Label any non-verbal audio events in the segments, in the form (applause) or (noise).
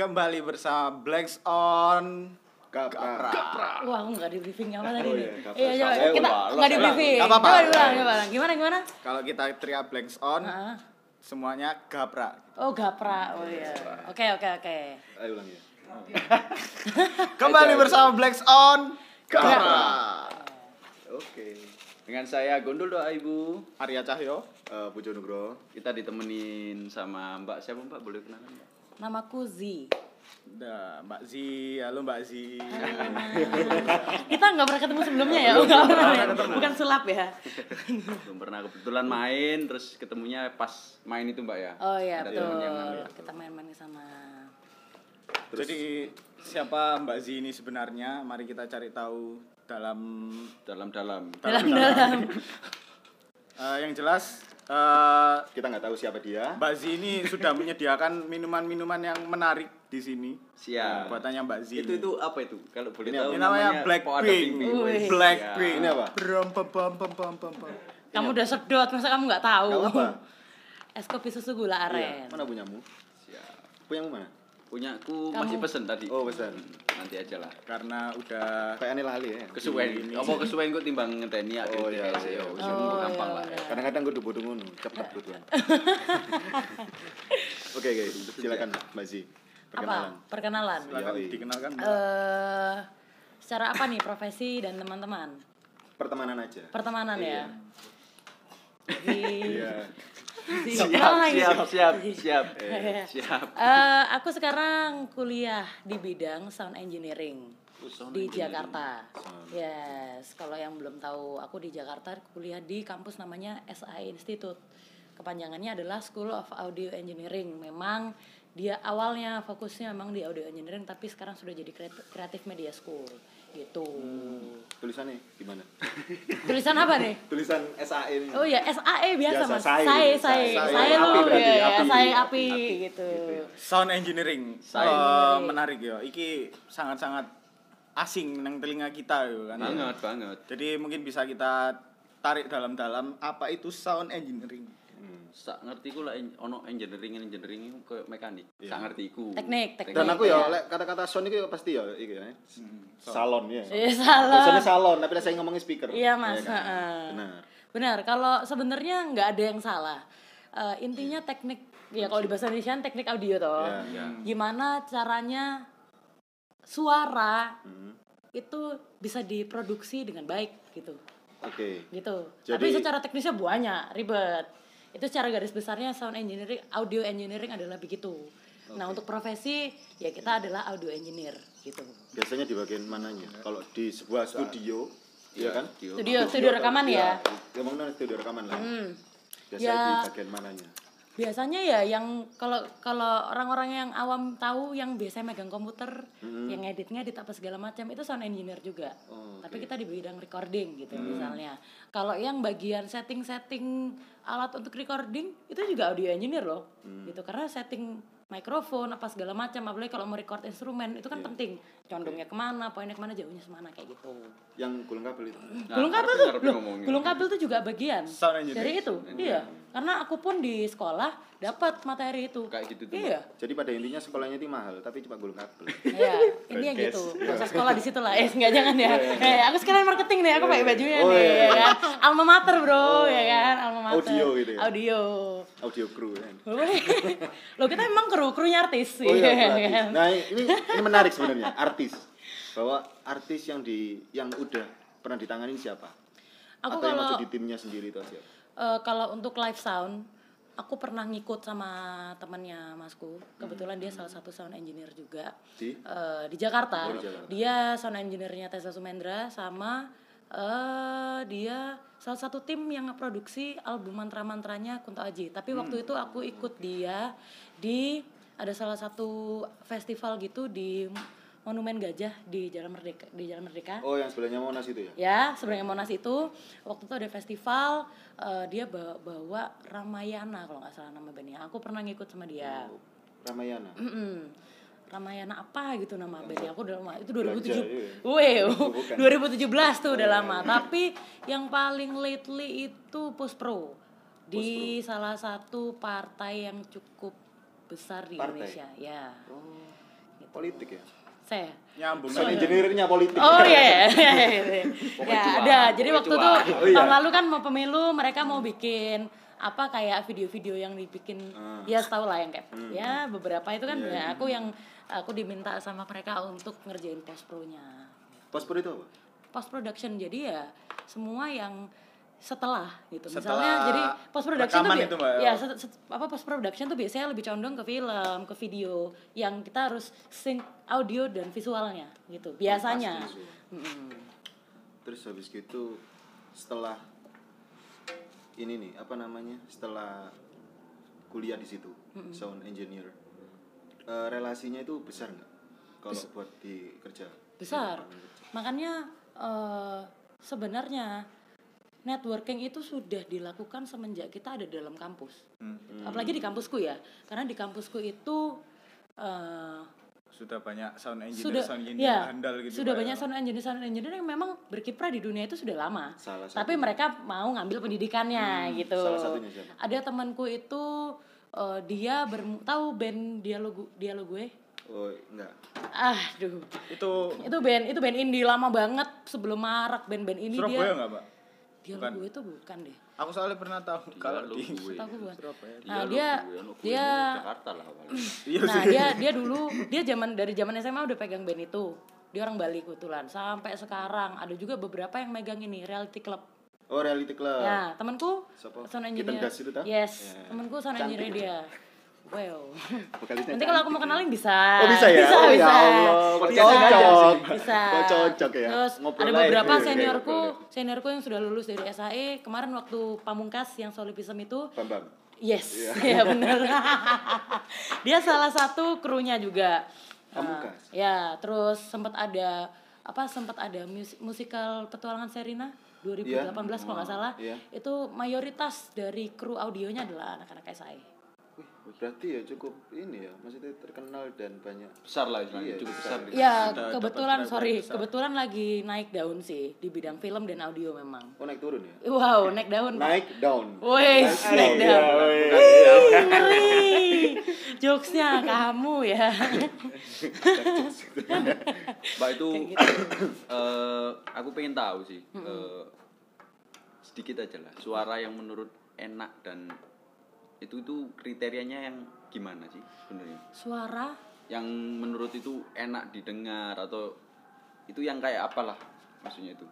Kembali bersama Blanks on Gapra. Wah, aku nggak di briefing apa tadi Oh, nih? iya, Iya, coba Eh, kita nggak di briefing. nggak apa-apa. Coba diulang, coba. Gimana gimana? Kalau kita teriak Blanks on, Heeh. semuanya gapra. Oh, gapra. Oh iya. Oke, oke, oke. Ayo ulang ya. (laughs) Kembali bersama Blanks on Gapra. Oke. Dengan saya Gondol doa Ibu. Arya Cahyo. Eh, Pujo Nugroho. Kita ditemenin sama Mbak siapa Mbak? Boleh kenalan Mbak? Namaku Z. Nah, Mbak Zi, halo Mbak Zi. Kita nggak pernah ketemu sebelumnya ya? Ya? Bukan sulap ya? Belum pernah kebetulan main terus ketemunya pas main itu Mbak ya. Oh iya, Ada betul. temen yang main. Kita main-main sama Terus Jadi siapa Mbak Zi ini sebenarnya? Mari kita cari tahu dalam dalam-dalam dalam-dalam. Eh, yang jelas eh, kita nggak tahu siapa dia. Mbak Zi ini sudah menyediakan minuman-minuman yang menarik di sini. Siap. Buatannya Mbak Zi. Itu itu apa itu? Kalau boleh Ini tahu Ini namanya Blackpink. Blackpink. Ini apa? Brom, pam, pam, pam, pam, pam. Kamu udah sedot, masa kamu nggak tahu? Apa? (laughs) Es kopi susu gula aren. Mana punyamu? Siap. Punyamu mana? Punya aku Kamu- masih pesen tadi. Oh, pesan. Nanti aja lah. Karena udah Kayak aneh lali ya. Kesuwen. Ini. Apa kesuwen kok timbang ngenteni ya Oh, iya, iya. iya. Oh, gampang iya, lah. benar. Kadang-kadang gue bodoh ngono, cepet kebetulan. (laughs) Oke, oke. Silakan Mbak Zi. Perkenalan. Apa? Perkenalan. silakan Yoi. dikenalkan. Eh, secara apa nih profesi dan teman-teman? Pertemanan aja. Pertemanan ya. Iya. Siap, siap, siap, siap. Eh, Siap. eh, aku sekarang kuliah di bidang sound engineering sound di engineering. Jakarta. Yes, kalau yang belum tahu, aku di Jakarta kuliah di kampus namanya SI Institute. Kepanjangannya adalah School of Audio Engineering. Memang dia awalnya fokusnya memang di audio engineering, tapi sekarang sudah jadi kreat- creative media school gitu. Tulisannya gimana? (laughs) Tulisan apa nih? Tulisan SAE ini. Oh ya, SAE biasa, Biasa, Mas. sae Sae, gitu. sae, Sae. sae berarti, ya, ya, api. sae Api, api api, gitu. Sound engineering. Eh, engineering. menarik ya. Iki sangat-sangat asing nang telinga kita yo kan. Banget, banget. Jadi mungkin bisa kita tarik dalam-dalam apa itu sound engineering. Hmm. Sak ngerti ku lah en- ono engineering engineering koyo mekanik. Iya. Sak ngerti ku. Teknik, teknik. Dan aku ya, Iya. lek kata-kata sound itu pasti ya, iki ya. Salon ya. Iya. Tulisannya salon, tapi saya ngomongin speaker. Iya, Mas. kan? heeh. Benar. Benar, kalau sebenarnya nggak ada yang salah. Eh, intinya teknik ya kalau di bahasa Indonesia kan teknik audio toh. Iya, iya. Gimana caranya suara Hmm. itu bisa diproduksi dengan baik gitu. Oke. Gitu. Jadi- Tapi secara teknisnya banyak, ribet. Itu secara garis besarnya sound engineering, audio engineering adalah begitu. Nah, untuk profesi ya kita adalah audio engineer gitu. Biasanya di bagian mananya? Kalau di sebuah studio, iya kan? studio. Studio studio rekaman ya. Ngomongnya studio rekaman lah. Hmm. Biasanya Ya. di bagian mananya? Biasanya ya yang kalau kalau orang-orang yang awam tahu yang biasanya megang komputer, yang edit-ngedit apa segala macam itu sound engineer juga. Oh, Tapi kita di bidang recording gitu misalnya. Kalau yang bagian setting-setting alat untuk recording itu juga audio engineer loh. Gitu karena setting mikrofon apa segala macam apalagi kalau mau record instrumen itu kan penting condongnya ke mana poinnya ke mana jauhnya semana kayak gitu Yang gulung kabel itu. Nah, gulung kabel tuh loh, gulung kabel tuh juga bagian dari itu iya karena aku pun di sekolah dapat materi itu Kayak gitu tuh, iya Jadi pada intinya sekolahnya itu mahal, tapi cuma gulung kabel. Iya, ini yang gitu. Gak usah sekolah di situ lah. Eh, enggak jangan ya. Eh, aku sekarang marketing nih, aku pakai bajunya Oh, nih, iya. ya kan. Alma mater, Bro, ya kan? Alma mater. Audio gitu ya? Audio. Audio crew kan. (laughs) Lo kita emang kru, krunya artis. Oh iya, ya kan? (laughs) Nah, ini ini menarik sebenarnya, artis. Bahwa artis yang di yang udah pernah ditangani siapa? Aku Atau yang kalau masuk di timnya sendiri itu siapa? eh, kalau untuk live sound, aku pernah ngikut sama temannya masku. Kebetulan dia salah satu sound engineer juga. Di? Eh, di Jakarta. Oh, di Jakarta. Dia sound engineer-nya Tessa Sumendra sama eh dia salah satu tim yang ngeproduksi album mantra-mantranya Kunto Aji. Tapi waktu itu aku ikut dia di ada salah satu festival gitu di Monumen Gajah di Jalan Merdeka di Jalan Merdeka. Oh, yang sebelahnya Monas itu ya? Ya, sebenarnya Monas itu waktu itu ada festival eh, dia bawa, bawa Ramayana kalau nggak salah nama bandnya. Aku pernah ngikut sama dia. Ramayana. Mm-mm. Ramayana apa gitu nama bandnya aku udah lama itu Belanja, 2007 iya. Wow, Bukan. (laughs) 2017 tuh udah lama tapi yang paling lately itu Post Pro di salah satu partai yang cukup besar di Partai? Indonesia ya Oh. politik ya. Saya. Nyambung. Aja. engineer-nya politik. Oh iya, iya, iya, iya. (laughs) Pokoknya ya ada. Jadi waktu tuh (laughs) Oh, iya. tahun lalu kan mau pemilu, mereka mau bikin apa kayak video-video yang dibikin Ah. ya tahu lah yang kayak ya beberapa itu kan Iya, ya iya. aku yang aku diminta sama mereka untuk ngerjain post pro-nya. Pospor itu apa? Post production jadi ya semua yang setelah gitu. Setelah Misalnya jadi post production tuh itu, Mbak? ya set- set- apa post production tuh biasanya lebih condong ke film, ke video yang kita harus sync audio dan visualnya gitu. Biasanya. Pasti visual. Mm-mm. Terus habis gitu setelah ini nih apa namanya? Setelah kuliah di situ sound engineer. Eh, relasinya itu besar nggak? Kalau buat di kerja. besar di makanya eh, sebenarnya networking itu sudah dilakukan semenjak kita ada dalam kampus Hmm. apalagi di kampusku ya karena di kampusku itu eh, Sudah banyak sound engineer, sudah sound engineer ya handal gitu. sudah banyak ya. sound engineer sound engineer yang memang berkiprah di dunia itu sudah lama Salah tapi satunya. mereka mau ngambil pendidikannya gitu salah satunya siapa? ada temanku itu eh, dia bermu tahu band dialog dialog gue Oh, enggak. ah duh Itu itu band itu band indie lama banget sebelum marak band-band ini Surabaya dia nggak, Pak? dia Bukan. gue itu bukan deh Aku soalnya pernah tahu kalau lu di gue. tahu gue Surabaya. nah dia gue, gue, dia Jakarta lah. (laughs) Iya nah dia dia dulu dia zaman dari zaman SMA udah pegang band itu dia orang Bali kebetulan sampai sekarang ada juga beberapa yang megang ini reality club Oh, reality club. ya temanku sound engineer. Das itu yes Ya. temanku sound Cantik engineer dia. Wow. Vokalisnya nanti kalau aku mau kenalin bisa. Oh, bisa ya? bisa oh, bisa. Ya Allah, cocok. bisa Kok cocok ya? terus Ngobrol ada beberapa gitu, seniorku seniorku yang sudah lulus dari SAE kemarin waktu pamungkas yang solipism itu. Bambang. yes. (laughs) Ya benar (laughs) dia salah satu krunya juga. Pamungkas? Eh, ya terus sempat ada apa sempat ada mus- musikal petualangan Serina 2018 kalau nggak salah Iya. itu mayoritas dari kru audionya adalah anak-anak Wih, berarti ya cukup ini ya, maksudnya terkenal dan banyak. Besar lah istilahnya, Iya, cukup besar. Ya Ada- kebetulan sorry besar. kebetulan lagi naik daun sih di bidang film dan audio memang. Oh, naik turun ya? Wow naik daun. Pak. Naik down. Wih naik Iya, daun. Ngeri. Jokesnya kamu ya. (laughs) Mbak itu (coughs) eh, aku pengen tahu sih eh, sedikit aja lah suara yang menurut enak dan itu itu kriterianya yang gimana sih sebenarnya? Suara? Yang menurut itu enak didengar atau itu yang kayak apalah maksudnya itu?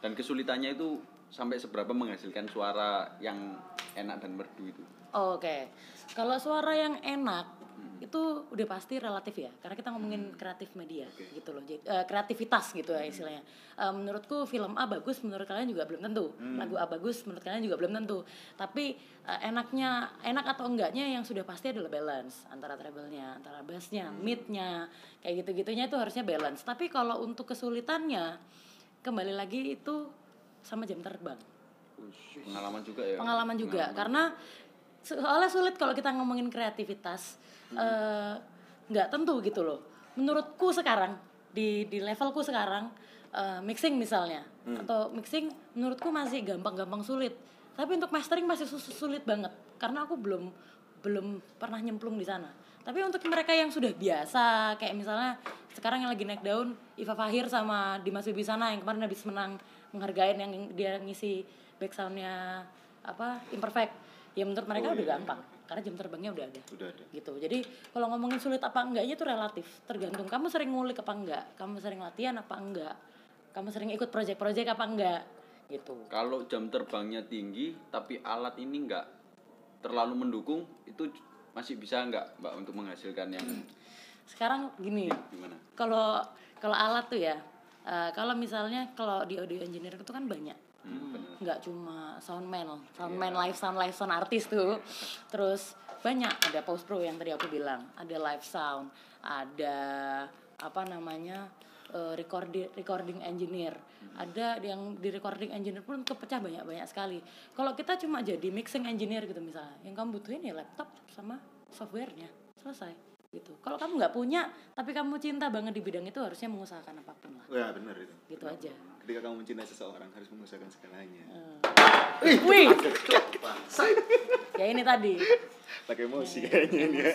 Dan kesulitannya itu sampai seberapa menghasilkan suara yang enak dan merdu itu? Oke, kalau suara yang enak itu udah pasti relatif ya, karena kita ngomongin kreatif media gitu loh, Jadi, eh, kreativitas gitu ya istilahnya. Eh, menurutku film A bagus, menurut kalian juga belum tentu. Lagu A bagus, menurut kalian juga belum tentu. Tapi eh, enaknya, enak atau enggaknya yang sudah pasti adalah balance antara treble-nya, antara bass-nya, mid-nya, kayak gitu-gitunya itu harusnya balance. Tapi kalau untuk kesulitannya, kembali lagi itu sama jam terbang pengalaman juga ya pengalaman juga karena soalnya sulit kalau kita ngomongin kreativitas. Eh, nggak tentu gitu loh. Menurutku sekarang di di levelku sekarang eh, mixing misalnya atau mixing menurutku masih gampang-gampang sulit. Tapi untuk mastering masih sus- sulit banget karena aku belum belum pernah nyemplung di sana. Tapi untuk mereka yang sudah biasa kayak misalnya sekarang yang lagi naik daun Iva Fahir sama Dimas Wibisana yang kemarin habis menang menghargain yang dia ngisi back soundnya apa imperfect ya menurut mereka Oh, udah iya, gampang karena jam terbangnya udah ada. Udah ada. gitu. Jadi kalau ngomongin sulit apa enggaknya itu relatif tergantung kamu sering ngulik apa enggak kamu sering latihan apa enggak kamu sering ikut project-project apa enggak gitu. Kalau jam terbangnya tinggi tapi alat ini enggak terlalu mendukung itu masih bisa enggak mbak untuk menghasilkan yang sekarang gini gimana? kalau kalau alat tuh ya eh, kalau misalnya kalau di audio engineer itu kan banyak. Hmm. Nggak cuma soundman soundman live sound live sound artis tuh. Terus banyak ada post pro yang tadi aku bilang. Ada live sound ada apa namanya eh, recording recording engineer. Ada yang di recording engineer pun kepecah banyak banyak sekali. Kalau kita cuma jadi mixing engineer gitu misalnya yang kamu butuhin ya laptop sama softwarenya selesai gitu. Kalau kamu nggak punya tapi kamu cinta banget di bidang itu harusnya mengusahakan apa pun lah. Ya benar itu. gitu aja Ketika kamu mencintai seseorang harus mengusahakan segalanya. Wih, ya ini tadi. Pakai emosi kayaknya ini ya.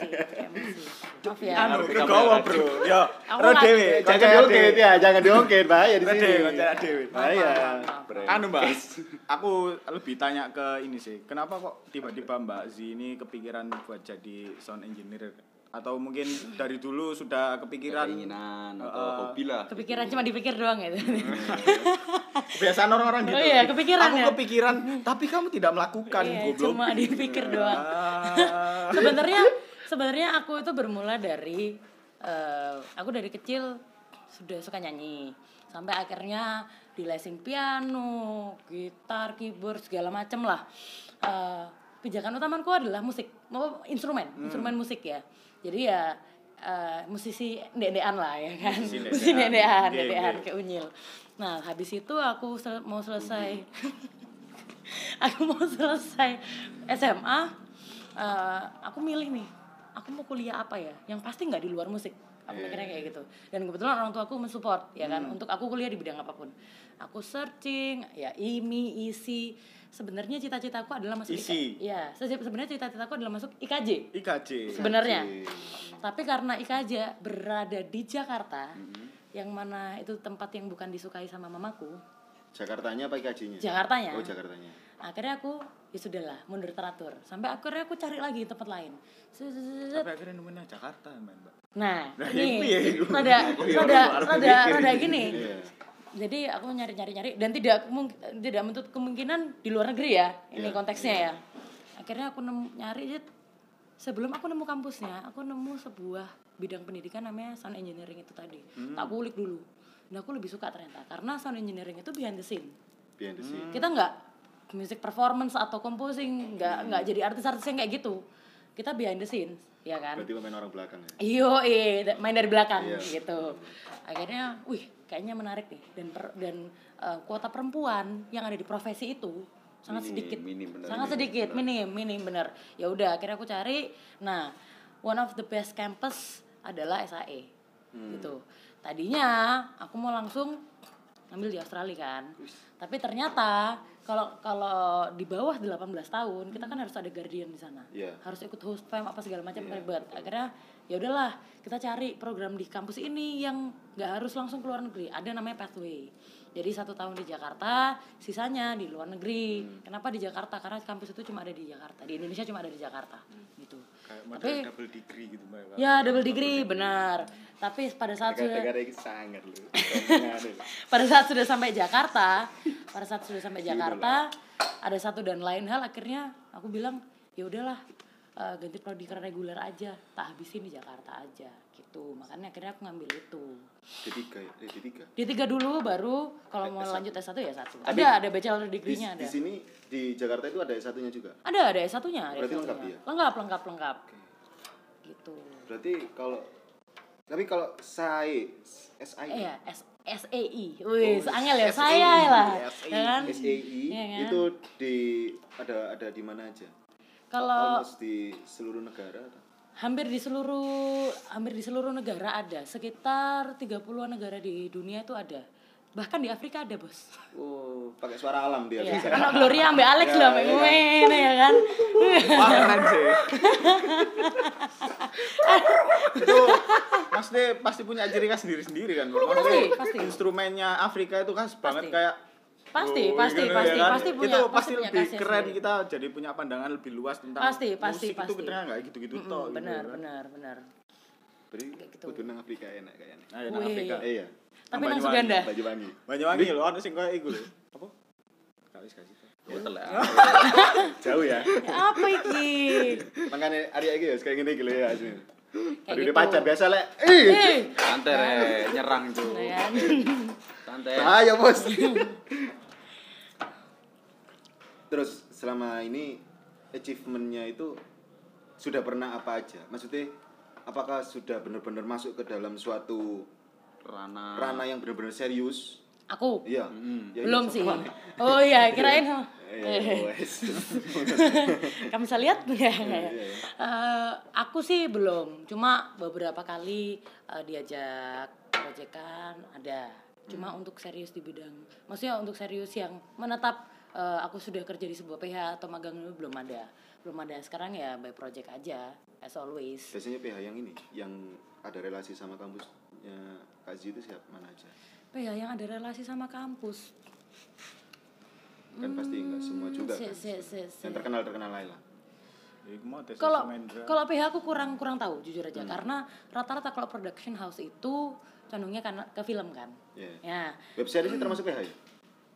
Maaf ya. anu kegawa bro. yo Aku ro dhewe Jangan diungkit ya, jangan diungkit bahaya di sini. dhewe Bahaya. anu mbak. Aku lebih tanya ke ini sih. Kenapa kok tiba-tiba mbak Z ini kepikiran buat jadi sound engineer atau mungkin dari dulu sudah kepikiran keinginan atau Eh, hobi lah Kepikiran cuma dipikir doang ya. (laughs) kebiasaan orang-orang gitu Oh iya, kepikiran aku ya? kepikiran tapi kamu tidak melakukan Iya, goblok cuma dipikir (laughs) doang. Ah. sebenarnya sebenarnya aku itu bermula dari eh, aku dari kecil sudah suka nyanyi sampai akhirnya di lesing piano, gitar, keyboard segala macem lah. Eh, pijakan utamaku adalah musik, mau instrumen, instrumen musik ya. Jadi ya eh, musisi ndedean lah ya kan, Musisi ndedean, Oke, ndedean oke. kayak unyil. Nah habis itu aku sel- mau selesai. (laughs) Aku mau selesai SMA eh, aku milih nih aku mau kuliah apa ya? Yang pasti nggak di luar musik aku mikirnya kayak gitu. Dan kebetulan orang tua aku mensupport ya kan? Untuk aku kuliah di bidang apa pun. Aku searching ya IMI isi sebenarnya cita-citaku adalah masuk ISI. IK ya se- sebenarnya cita-citaku adalah masuk IKJ IKJ sebenarnya. Tapi karena IKJ berada di Jakarta yang mana itu tempat yang bukan disukai sama mamaku. Jakartanya apa IKJ-nya? Jakartanya. Oh, Jakartanya. Akhirnya aku ya sudahlah mundur teratur. Sampai akhirnya aku cari lagi tempat lain. Sampai akhirnya nemuin Jakarta man mbak. Nah Nah, ini iya, iya. rada (laughs) rada rada rada gini. Iya. jadi aku nyari nyari nyari. Dan tidak tidak menutup kemungkinan di luar negeri ya ini Iya, konteksnya ya. Akhirnya aku nemu nyari sebelum aku nemu kampusnya aku nemu sebuah bidang pendidikan namanya sound engineering itu tadi. Hmm. tak kulik dulu. Dan aku lebih suka ternyata karena sound engineering itu behind the scene. Behind the scene. kita nggak music performance atau composing nggak nggak jadi artis-artis yang kayak gitu. Kita behind the scenes ya kan? Berarti pemain orang belakang ya. iyo eh main dari belakang Iya. gitu. Akhirnya wih kayaknya menarik nih. Dan per- dan eh, kuota perempuan yang ada di profesi itu sangat Minim, sedikit. minim, bener. sangat sedikit minim minim bener ya udah akhirnya aku cari. Nah one of the best campus adalah SAE gitu. Tadinya aku mau langsung ngambil di Australia kan. Tapi ternyata kalau kalau di bawah 18 tahun kita kan harus ada guardian di sana. Iya. harus ikut host fam apa segala macam ribet. Akhirnya ya udahlah kita cari program di kampus ini yang nggak harus langsung ke luar negeri. Ada namanya pathway jadi satu tahun di Jakarta sisanya di luar negeri. Kenapa di Jakarta? Karena kampus itu cuma ada di Jakarta. Di Indonesia cuma ada di Jakarta gitu. Kayak tapi double degree gitu mbak ya double degree benar. Tapi pada saat sudah Negara ini sangat lu. (laughs) pada saat sudah sampai Jakarta pada saat sudah sampai Jakarta ada satu dan lain hal akhirnya aku bilang ya udahlah eh, ganti prodi ke reguler aja tak habisin di Jakarta aja gitu. Makanya akhirnya aku ngambil itu. D3 ya, eh, D3. di tiga dulu baru kalau mau lanjut S1 ya satu. Tapi ada ada bachelor degree-nya ada. di sini di Jakarta itu ada S1-nya juga. ada ada S1-nya ada Berarti lengkap S1-nya. ya? lengkap lengkap lengkap. Gitu. Berarti kalau tapi kalau SAE, SAE, iya S SAI wih Oh, angel ya SAI, saya lah. SAI. ya kan? SAE Iya kan? itu di ada ada di mana aja? Kalau di seluruh negara. hampir di seluruh hampir di seluruh negara ada sekitar 30-an negara di dunia itu ada bahkan di Afrika ada bos Oh, pakai suara alam dia bisa. anak Gloria ambil Alex Ya, loh ambil ya. gue ya kan Wah keren sih. itu maksudnya pasti punya ciri khas sendiri-sendiri kan. Pasti, pasti. instrumennya Afrika itu khas banget Pasti. kayak Pasti, Oh, pasti, gitu pasti, kan? pasti punya- itu pasti pasti punya lebih keren sendiri. kita jadi punya pandangan lebih luas tentang Pasti, pasti, musik itu pasti. kita nggak gitu-gitu Mm-mm, toh gitu benar kan. benar benar Berarti Kayak gitu. kudu nang Afrika enak kayaknya. Nah, ya, nang. Afrika. Iya. tapi nang Suganda Banyuwangi. Banyuwangi loh, ono sing koyo iku lho. Apa? Kawis kasih. Betul ya. (laughs) Jauh ya. apa iki Makanya Arya iki ya kayak ngene iki lho ya. asli. Kayak Aduh, gitu. ini pacar biasa lek. Eh, Santai nyerang itu. (laughs) ya Santai. bahaya, Bos. (laughs) Terus selama ini achievementnya itu sudah pernah apa aja? Maksudnya apakah sudah benar-benar masuk ke dalam suatu Rana. ranah yang benar-benar serius? aku Iya. Ya, belum sih nih. oh iya kirain (laughs) wes. (laughs) kamu bisa lihat iya. Eh, aku sih belum cuma beberapa kali eh, diajak proyekan ada cuma Hmm. untuk serius di bidang maksudnya untuk serius yang menetap eh, aku sudah kerja di sebuah PH atau magang dulu belum ada belum ada sekarang ya by project aja as always Biasanya PH yang ini, yang ada relasi sama kampusnya Kak itu siapa mana aja? PH yang ada relasi sama kampus Kan pasti enggak semua juga si, kan. si, si, si. Yang terkenal-terkenal lain lah. Tes kalau kalau PH aku kurang kurang tahu jujur aja Hmm. karena rata-rata kalau production house itu condongnya karena ke film kan Iya. ya Web series itu termasuk PH ya?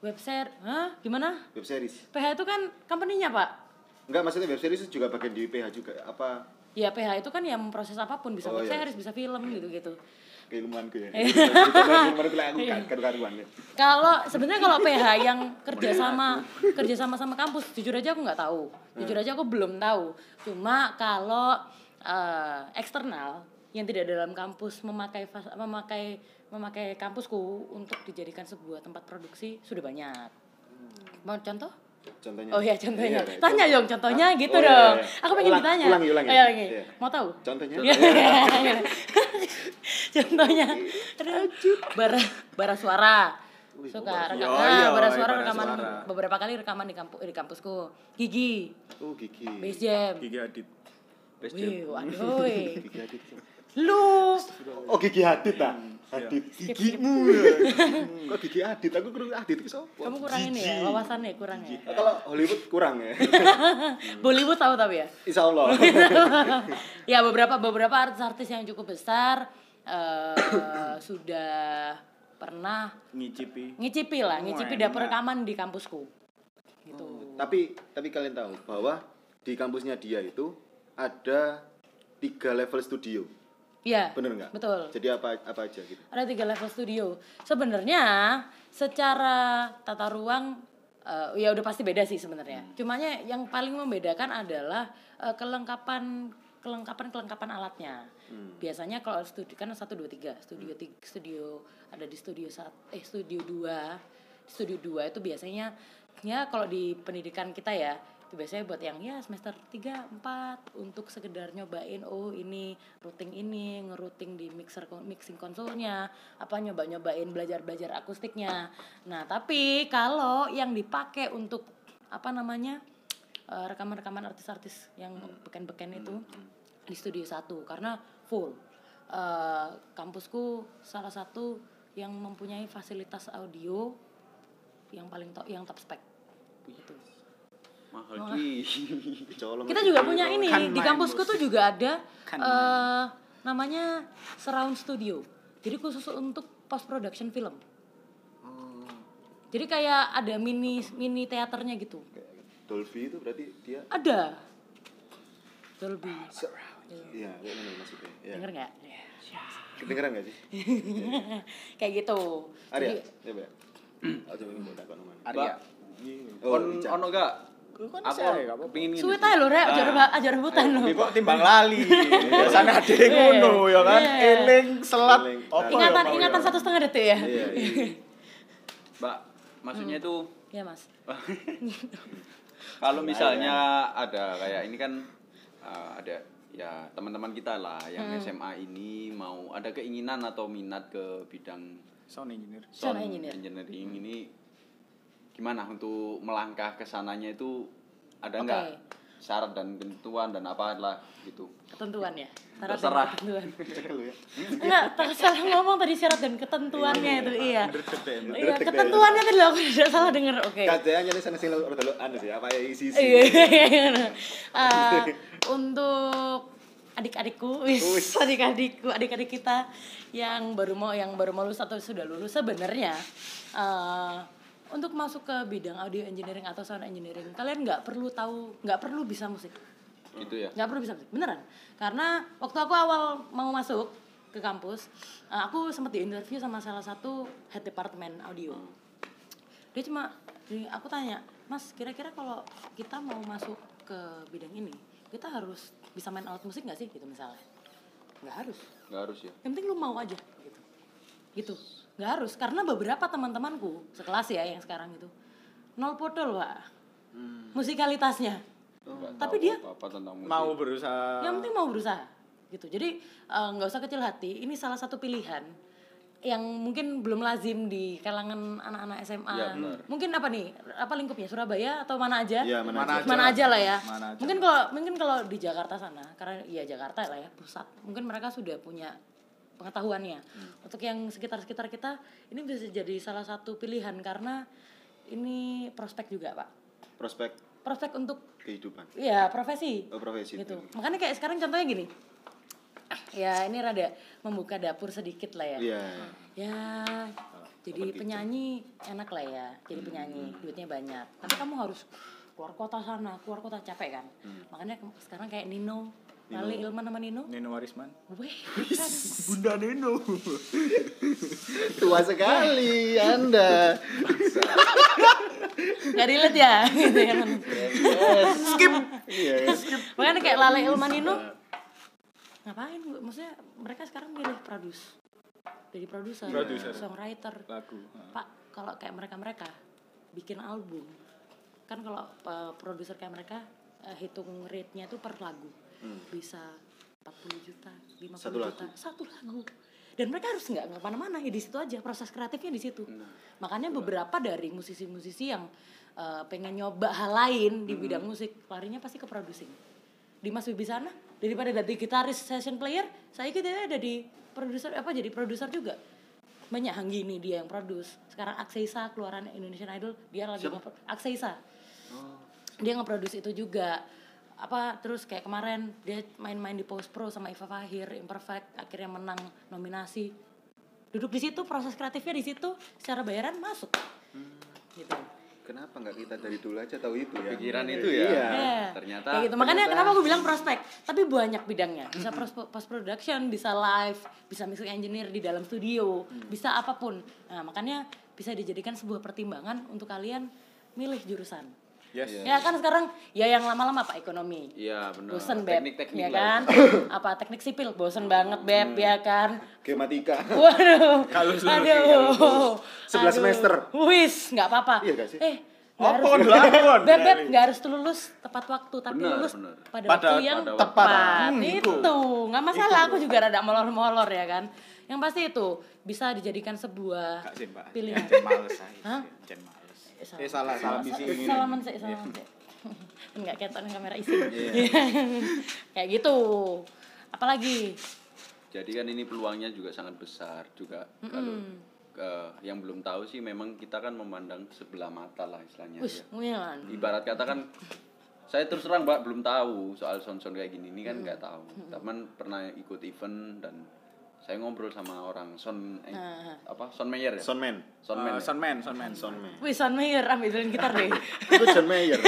web series hah gimana Web series. PH itu kan company-nya pak Enggak, maksudnya web series juga bagian di PH juga. Apa ya PH itu kan yang memproses apa pun bisa Oh, web iya. series bisa film gitu gitu keilmuanku ya? (laughs) Iya. Kalau sebenarnya kalau PH yang kerja sama kerja sama sama kampus, jujur aja aku nggak tahu. Jujur aja aku belum tahu. Cuma kalau eh, eksternal yang tidak dalam kampus memakai memakai memakai kampusku untuk dijadikan sebuah tempat produksi sudah banyak. Mau contoh? Contohnya. Oh iya contohnya. Iya, iya. Tanya dong contohnya gitu Oh, iya, dong. iya. Aku pengen Ulang- ditanya. ulangi, ulangi. Oh, iya, ulangi. Iya. Mau tahu? Contohnya. Iya. (laughs) Contohnya, aduh, bara bara suara. Suka rekaman, Oh, iya, bara iya, suara bara rekaman suara. beberapa kali rekaman di kampus di kampusku. Gigi, Oh, Gigi. Bass Jam. Gigi Adit. Wih, Jam. waduh. Gigi Hadid. Lu Oh, Gigi Hadid ah. Hadid. Gigimu. ya. (laughs) Kok Gigi Hadid? Aku kurang Hadid itu siapa? kamu kurang ini ya, wawasannya kurang ya. Oh, Kalau Hollywood kurang ya. (laughs) Bollywood tahu tapi ya. Insya Allah. (laughs) ya beberapa beberapa artis-artis yang cukup besar eh, (coughs) sudah pernah Ngicipi. ngicipi lah, ngicipi Wah, dapur rekaman di kampusku. Gitu. tapi tapi kalian tahu bahwa di kampusnya dia itu ada tiga level studio. Iya. Bener nggak? Betul. Jadi apa apa aja gitu? Ada tiga level studio. Sebenarnya secara tata ruang eh, ya udah pasti beda sih sebenarnya. Cumanya yang paling membedakan adalah eh, kelengkapan kelengkapan kelengkapan alatnya. Biasanya kalau studio kan satu dua tiga studio tiga, studio ada di studio sat eh studio dua studio dua itu biasanya ya kalau di pendidikan kita ya itu biasanya buat yang ya semester 3, 4 untuk sekedar nyobain oh ini routing ini ngerouting di mixer mixing konsolnya apa nyoba nyobain belajar belajar akustiknya. Nah tapi kalau yang dipakai untuk apa namanya eh, rekaman-rekaman artis-artis yang beken-beken itu di studio satu karena full. Eh, kampusku salah satu yang mempunyai fasilitas audio yang paling top yang top spek gitu. Mahal ki. (laughs) Colong Kita aja. juga punya ini Kan di kampusku tuh juga ada Kan eh, namanya surround studio. Jadi khusus untuk post production film. Jadi kayak ada mini mini teaternya gitu. Dolby itu berarti dia Ada. Dolby. Iya, kayak mana maksudnya? Iya. Denger nggak? Kedengeran nggak sih? (laughs) kayak gitu. Arya, Jadi- coba. Oh, coba ini mau takon nomor. Arya. Oh, ono gak? Kan Aku saya, nggak apa-apa. pingin ini Suwe tae lho rek, ajar ajar rebutan lho. Kok timbang lali. Biasanya ada yang ngono ya kan. Iya. Eling selat. Ya, Ingatan ingatan ya? satu setengah detik ya. Iya, iya. Mbak, maksudnya Hmm. itu Iya mas. (laughs) kalau misalnya ada kayak ini kan uh, ada ya teman-teman kita lah yang Hmm. SMA ini mau ada keinginan atau minat ke bidang Sound engineer. Sound sound engineer. engineering ini gimana untuk melangkah ke sananya itu ada Oke. nggak syarat dan ketentuan dan apa lah gitu Ketentuan ya. Syarat dan Terserah. ketentuan. (laughs) Lu ya. Enggak, tersalah ngomong tadi syarat dan ketentuannya itu iya. Deh. Iya, ketentuannya tadi aku tidak salah dengar. Oke. Kajian jadi sana sini udah lu anu sih apa ya isi isi. Iya. Eh, untuk adik-adikku, wis, adik-adikku, adik-adik kita yang baru mau yang baru mau lulus atau sudah lulus sebenarnya eh, untuk masuk ke bidang audio engineering atau sound engineering kalian nggak perlu tahu nggak perlu bisa musik. Itu ya? Nggak perlu bisa musik beneran. Karena waktu aku awal mau masuk ke kampus eh, aku sempat diinterview sama salah satu head department audio. Dia cuma aku tanya mas kira-kira kalau kita mau masuk ke bidang ini kita harus bisa main alat musik nggak sih? Gitu misalnya. Nggak harus. Nggak harus ya? Yang penting lu mau aja gitu nggak harus karena beberapa teman-temanku sekelas ya yang sekarang itu nol podol pak musikalitasnya Nggak Tapi dia- apa musik. Mau berusaha. yang penting mau berusaha gitu jadi eh, nggak usah kecil hati ini salah satu pilihan yang mungkin belum lazim di kalangan anak-anak SMA. Benar. mungkin apa nih? Apa lingkupnya? Surabaya atau mana aja? Iya, mana Mana aja. aja. mana aja lah ya. Mana aja. Mungkin kalau mungkin kalau di Jakarta sana, karena ya Jakarta lah ya pusat, mungkin mereka sudah punya pengetahuannya. Hmm. Untuk yang sekitar-sekitar kita, ini bisa jadi salah satu pilihan karena ini prospek juga pak. prospek Prospek untuk kehidupan ya profesi. oh, profesi gitu. itu. Makanya kayak sekarang contohnya gini. Ya ini rada membuka dapur sedikit lah ya. iya Ya, jadi penyanyi enak lah ya. Jadi penyanyi, duitnya banyak. Tapi kamu harus keluar kota sana, keluar kota capek kan. Makanya ke- sekarang kayak Nino, Lali Ilman sama Nino. Nino Warisman. Weh, (laughs) kan. Bunda Nino. Tua sekali anda. Gak relate ya? Gitu ya kan. skip. Iya Makanya kayak Lale Ilman Nino. Ngapain? Maksudnya mereka sekarang milih produce. Jadi produser, Produser. songwriter. Lagu Pak, kalau kayak mereka-mereka bikin album, kan kalau uh, produser kayak mereka uh, hitung rate-nya itu per lagu. Bisa 40 juta, 50 Satu juta, satu lagu. Dan mereka harus nggak ke mana-mana ya di situ aja proses kreatifnya di situ. Makanya beberapa dari musisi-musisi yang uh, pengen nyoba hal lain di bidang musik larinya pasti ke producing. Di Mas Wibi sana daripada jadi gitaris session player, saya kira ada di produser apa jadi produser juga. Banyak Hanggini dia yang produce. Sekarang Akseisa keluaran Indonesian Idol dia lagi nge Akseisa dia nge-produce itu juga apa terus kayak kemarin dia main-main di Post Pro sama Iva Fahir Imperfect akhirnya menang nominasi duduk di situ proses kreatifnya di situ secara bayaran masuk gitu kenapa nggak kita dari dulu aja tahu itu ya Pikiran itu ya. Iya. Iya. Ternyata Kayak gitu. Makanya kenapa aku bilang prospek. Tapi banyak bidangnya. Bisa post production, bisa live, bisa mixing engineer di dalam studio, bisa apa pun. Nah, makanya bisa dijadikan sebuah pertimbangan untuk kalian milih jurusan. Yes Ya kan sekarang ya yang lama-lama Pak ekonomi. Iya benar. Bosen beb, Teknik-teknik ya lah. kan? (laughs) Apa teknik sipil bosen banget beb, ya kan? Gematika Waduh. (laughs) Kalau Aduh. Sebelas semester. Wis, nggak apa-apa. Iya sih? Eh, nggak Apa harus. lakon? Beb, beb, nggak harus lulus tepat waktu, tapi Benar, lulus benar. pada, Pada- waktu yang pada tepat. waktu. Hmm, itu, nggak masalah. Aku juga rada molor-molor ya kan. Yang pasti itu bisa dijadikan sebuah Kak pilihan. Jen males saya. Hah? Jen males. Eh, Eh salah, salah misi ini. Salaman sih, salaman sih. (laughs) Enggak ketok kamera isi. Iya. (laughs) Kayak gitu. Apalagi? Jadi kan ini peluangnya juga sangat besar juga kalau eh, yang belum tahu sih memang kita kan memandang sebelah mata lah istilahnya Wis, ya. Ibarat kata kan saya terus terang mbak belum tahu soal sound-sound kayak gini ini kan Hmm. nggak tahu. Teman pernah ikut event dan saya ngobrol sama orang sound eh, Nah. apa sound mayor ya? Soundman Soundman. Eh, ya? Soundman, Soundman. Soundman Wih, Son Mayer ambilin gitar deh. (laughs) itu John Mayer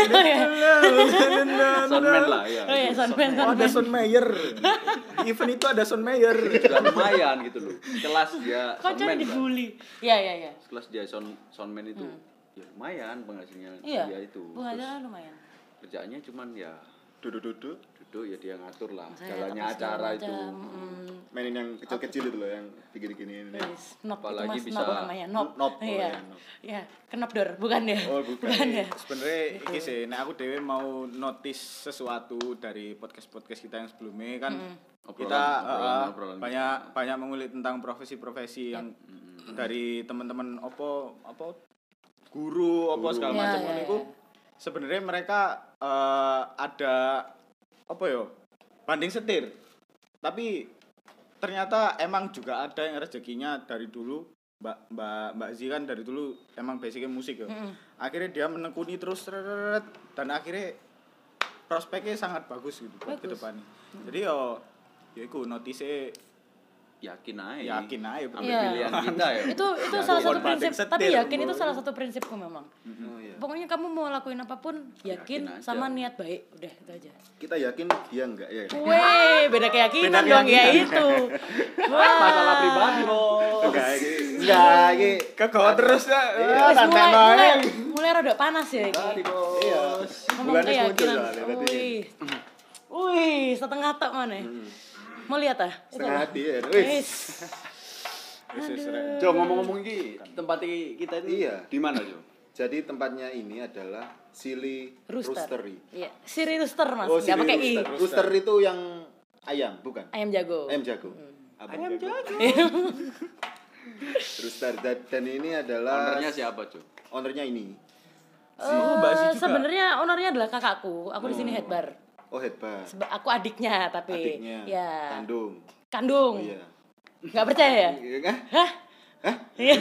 Soundman lah (laughs) ya. Oh iya, Son Mayer, Oh, ada Sound Mayer. Event itu ada Sound Mayer. Juga lumayan gitu loh. Kelas dia Kok jadi Mbak. dibully? Iya, iya, iya. Kelas dia sound soundman itu ya lumayan penghasilnya Iya. dia itu. Penghasilan lumayan. Kerjaannya cuman ya duduk-duduk duduk ya dia ngatur lah jalannya acara itu. mm, mainin yang kecil-kecil itu loh yang begini-gini ini Wis, knob itu Apalagi mas bisa- knob namanya oh iya. iya, knob. Iya, kenop dor, bukan ya? Oh, bukan. ya. Sebenarnya iki sih, nek aku dewe mau notice sesuatu dari podcast-podcast kita yang sebelumnya kan Obrolan- kita obrolan- eh, obrolan banyak banyak mengulik tentang profesi-profesi yang dari teman-teman opo apa guru opo segala Ya, macam ya, ngono ya. iku sebenarnya mereka eh, ada apa yo? Banding setir. Tapi ternyata emang juga ada yang rezekinya dari dulu. Mbak mbak mbak Zi kan dari dulu emang basicnya musik ya akhirnya dia menekuni terus dan akhirnya prospeknya sangat bagus gitu buat ke depannya. Jadi yo ya iku notice Yakin aja. yakin aja. Ambil Iya. pilihan kita ya. Itu itu Ya, salah satu prinsip, tapi yakin bro. itu salah satu prinsipku memang. oh iya Pokoknya kamu mau lakuin apa pun yakin, Yakin aja. sama niat baik, udah itu aja. kita yakin dia enggak ya Weh, beda keyakinan Beda dong ya itu. (laughs) Wah. Masalah pribadi bos. enggak ini enggak ini kegawa terus ya santai mulai, mulai, mulai rada panas ya ini. Iya Ngomong bulan keyakinan. Wih. Wih, setengah tok mana? Mau lihat ah? Setengah hati ya wis. Jo ngomong-ngomong ini tempat kita ini Iya. di mana Jo? jadi tempatnya ini adalah Silly Rooster. Roastery Iya, Siri Rooster Mas, oh enggak pakai i. Rooster Rooster itu yang ayam bukan Ayam jago. ayam jago ayam jago Iya. (laughs) Rooster dan, dan ini adalah Ownernya siapa, Cuk? ownernya ini. Oh, Eh, juga. sebenarnya ownernya adalah kakakku. Aku di sini head bar. Oh headbar. Seba- aku adiknya tapi Adiknya. ya Kandung. kandung. Oh iya. Nggak percaya ya? Iya kan? Iya.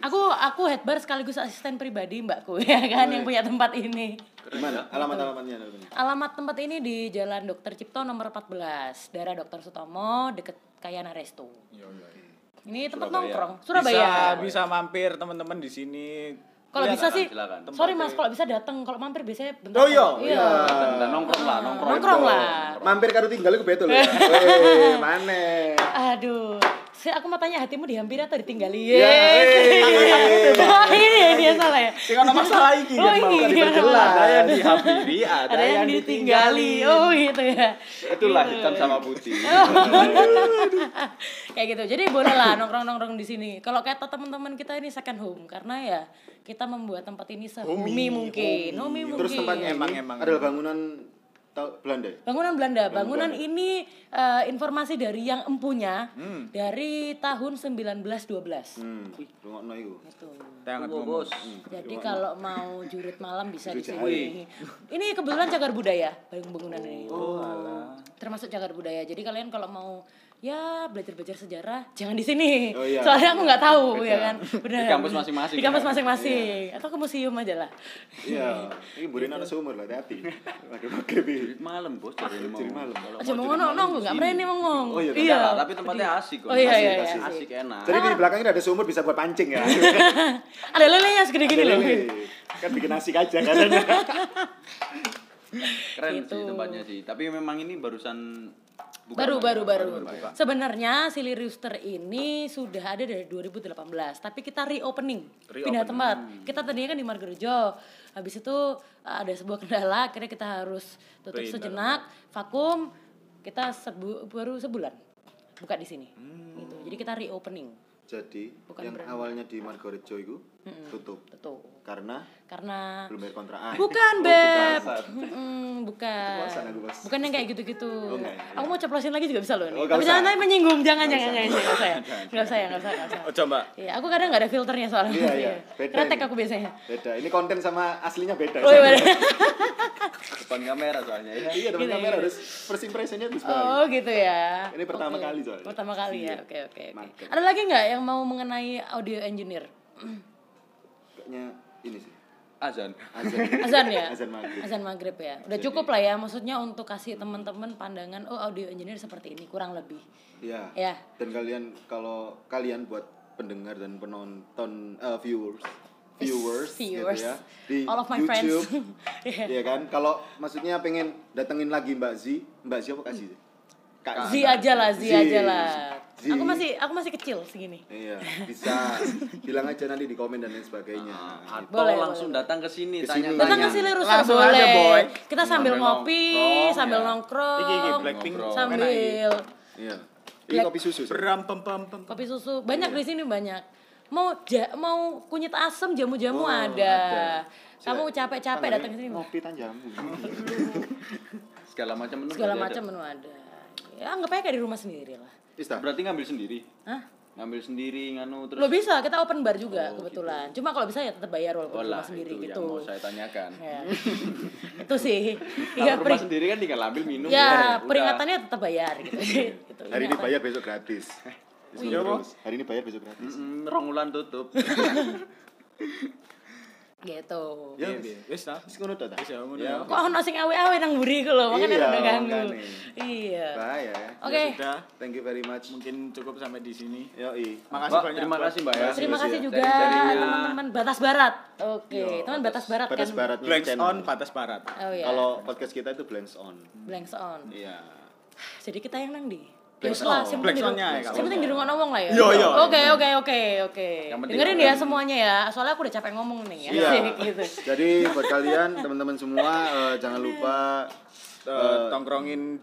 aku aku head bar sekaligus asisten pribadi mbakku (laughs) ya kan yang punya tempat ini. Di mana? Alamat alamatnya. Alamat tempat ini di Jalan Dokter Cipto nomor 14, daerah Dokter Sutomo deket Kayana Resto. Ini tempat Surabaya. nongkrong, Bisa Surabaya. bisa mampir teman-teman di sini. Kalau bisa sih, silakan. sorry mas, kalau bisa datang. Kalau mampir biasanya bentar. Oh, iya. iya. Dan, dan nongkrong lah, nongkrong. Nongkrong lah. Mampir karo tinggal ke betul. Weh, (laughs) mana? Aduh, saya aku mau tanya hatimu dihampiri atau ditinggali? Ya. Oh, ini ya dia salah ya. Sing ono masalah iki Oh, kan mau iya. Ada yang dihampiri, ada, Ada yang ditinggali. Oh gitu ya. Itulah hitam sama putih. (laughs) Kayak gitu. Jadi boleh lah nongkrong-nongkrong di sini. Kalau kata teman-teman kita ini second home karena ya kita membuat tempat ini sehumi mungkin. Homey mungkin. Terus tempatnya Emang, ini emang. adalah bangunan Belanda. Bangunan Belanda. Bangunan ini eh, informasi dari yang empunya Hmm. dari tahun 1912. Hmm. Iku. Gitu. Sangat Tunggu, bos. Jadi kalau mau jurit malam bisa di sini. Ini kebetulan cagar budaya bangunan ini. Oh, alah. Termasuk cagar budaya. Jadi kalian kalau mau ya belajar-belajar sejarah jangan di sini. Oh, iya. Soalnya aku nggak tahu Beda. ya kan. Benar. Di kampus masing-masing, Di kampus ya? masing-masing atau ke museum aja lah. Iya, (laughs) ini burin ana sumur lah, hati-hati. Maghrib-maghrib iki. Jurit malam, bos. Jadi mau. Jurit malam. Kalau Aja mau mau jurit ngono malam nonggo di nggak berani ngomong. Oh, iya, iya. Enggak, tapi tempatnya asik kok. Oh iya iya Asik, iya. asik. Asik enak. Jadi di belakangnya ada sumur bisa buat pancing ya. (laughs) Ada lelenya segede gini loh. Lele. Kan bikin asik aja kan. Keren Gitu. sih tempatnya sih. Tapi memang ini barusan buka baru baru baru. buka. Sebenarnya Silly Rooster ini sudah ada dari 2018, tapi kita reopening, pindah tempat. Kita tadinya kan di Margorejo. Habis itu uh, ada sebuah kendala, akhirnya kita harus tutup Pindah. sejenak, vakum. Kita sebu- baru sebulan buka di sini. Hmm. Gitu. Jadi kita reopening. Jadi Bukan yang brand. awalnya di Margorejo itu tutup Betul. karena Karena belum bayar kontrakan. Bukan, (laughs) Oh, Beb. bukan. Mm-mm, bukan. Aku, Bos. Bukan yang kayak gitu-gitu. Oh, enggak, enggak. Aku mau ceplosin lagi juga bisa loh nih. Oh, Tapi usah. jangan sampai menyinggung, jangan jangan jangan enggak saya. Enggak usah, (laughs) enggak usah, enggak usah. Oh, coba. Iya, aku kadang nggak ada filternya soalnya. Iya, iya. Beda Kretek ini. aku biasanya. Beda. Ini konten sama aslinya beda. Oh, iya. (laughs) Depan kamera soalnya ya. Iya, depan Gitu, kamera gitu. harus first impressionnya harus baik. Oh gitu ya. Ini pertama kali soalnya. Pertama kali ya. Iya. Oke oke oke. Ada lagi nggak yang mau mengenai audio engineer? (clears throat) Kayaknya ini sih. Azan. Azan. (laughs) Azan ya? Azan maghrib. Azan maghrib ya. Udah cukup lah ya. Maksudnya untuk kasih teman-teman pandangan oh audio engineer seperti ini kurang lebih. Iya. Ya. Dan kalian kalau kalian buat pendengar dan penonton eh, viewers viewers, Viewers. gitu ya di All of my YouTube friends. (laughs) Iya. Iya kan kalau maksudnya pengen datengin lagi Mbak Z Mbak Z apa Kak Z Kak Zi aja lah, Zi Zi. aja lah. Zi. Aku masih aku masih kecil segini. Iya, bisa bilang aja nanti di komen dan lain sebagainya. Atau Boleh, langsung boleh. datang ke sini tanya-tanya. Datang ke sini Rusa Langsung boleh. aja, boy. Kita sambil Sambil ngopi, nongkrong, sambil ya. nongkrong. Iki iki Blackpink sambil Iya. Ini kopi susu. sih. Beram pem pem pem. kopi susu. Banyak di sini banyak. Mau ja, mau kunyit asam jamu-jamu Oh, ada. ada. Kamu capek-capek datang ke sini. Ngopi tanjamu. Segala macam menu. Segala macam menu ada. Ya anggap aja kayak di rumah sendiri lah. Ista. Berarti ngambil sendiri. Hah? Ngambil sendiri nganu terus. Lo bisa, kita open bar juga kebetulan. Cuma kalau bisa ya tetap bayar walaupun Oh di lah, rumah sendiri itu gitu. yang mau saya tanyakan. Ya. (laughs) itu sih. Kalau Iya, rumah sendiri kan tinggal ambil minum. ya udah. peringatannya tetap bayar gitu. (laughs) gitu. (laughs) Hari ini bayar besok gratis. iya, Terus, Hari ini bayar besok gratis. Mm, rong wulan tutup. Gitu. Ya, Iya, wis. iya. Wis ta. Wis ngono ta? Wis ya, ngono Ya. Kok ono sing awe-awe nang mburi ku lho, makanya Iya, udah ganggu. Iya. Bahaya ya. Oke. Ya sudah. Thank you very much. Mungkin cukup sampai di sini. Yoi. Makasih banyak. terima kasih Mbak ya. Terima kasih juga teman-teman Batas Barat. Oke, Yo, teman Batas Barat Batas kan. baratnya Blanks on, batas barat. Oh iya. Kalau podcast kita itu blanks on. Blanks on. Iya. Jadi kita yang nang di. Lah, on. Blanks penting di- ya, rumah ngomong lah ya. Iya, iya. Oke, oke, oke, oke. Yang Dengerin ya semuanya ya. Soalnya aku udah capek ngomong nih ya. Iya. (laughs) gitu. Jadi buat kalian teman-teman semua eh, jangan lupa Eh, tongkrongin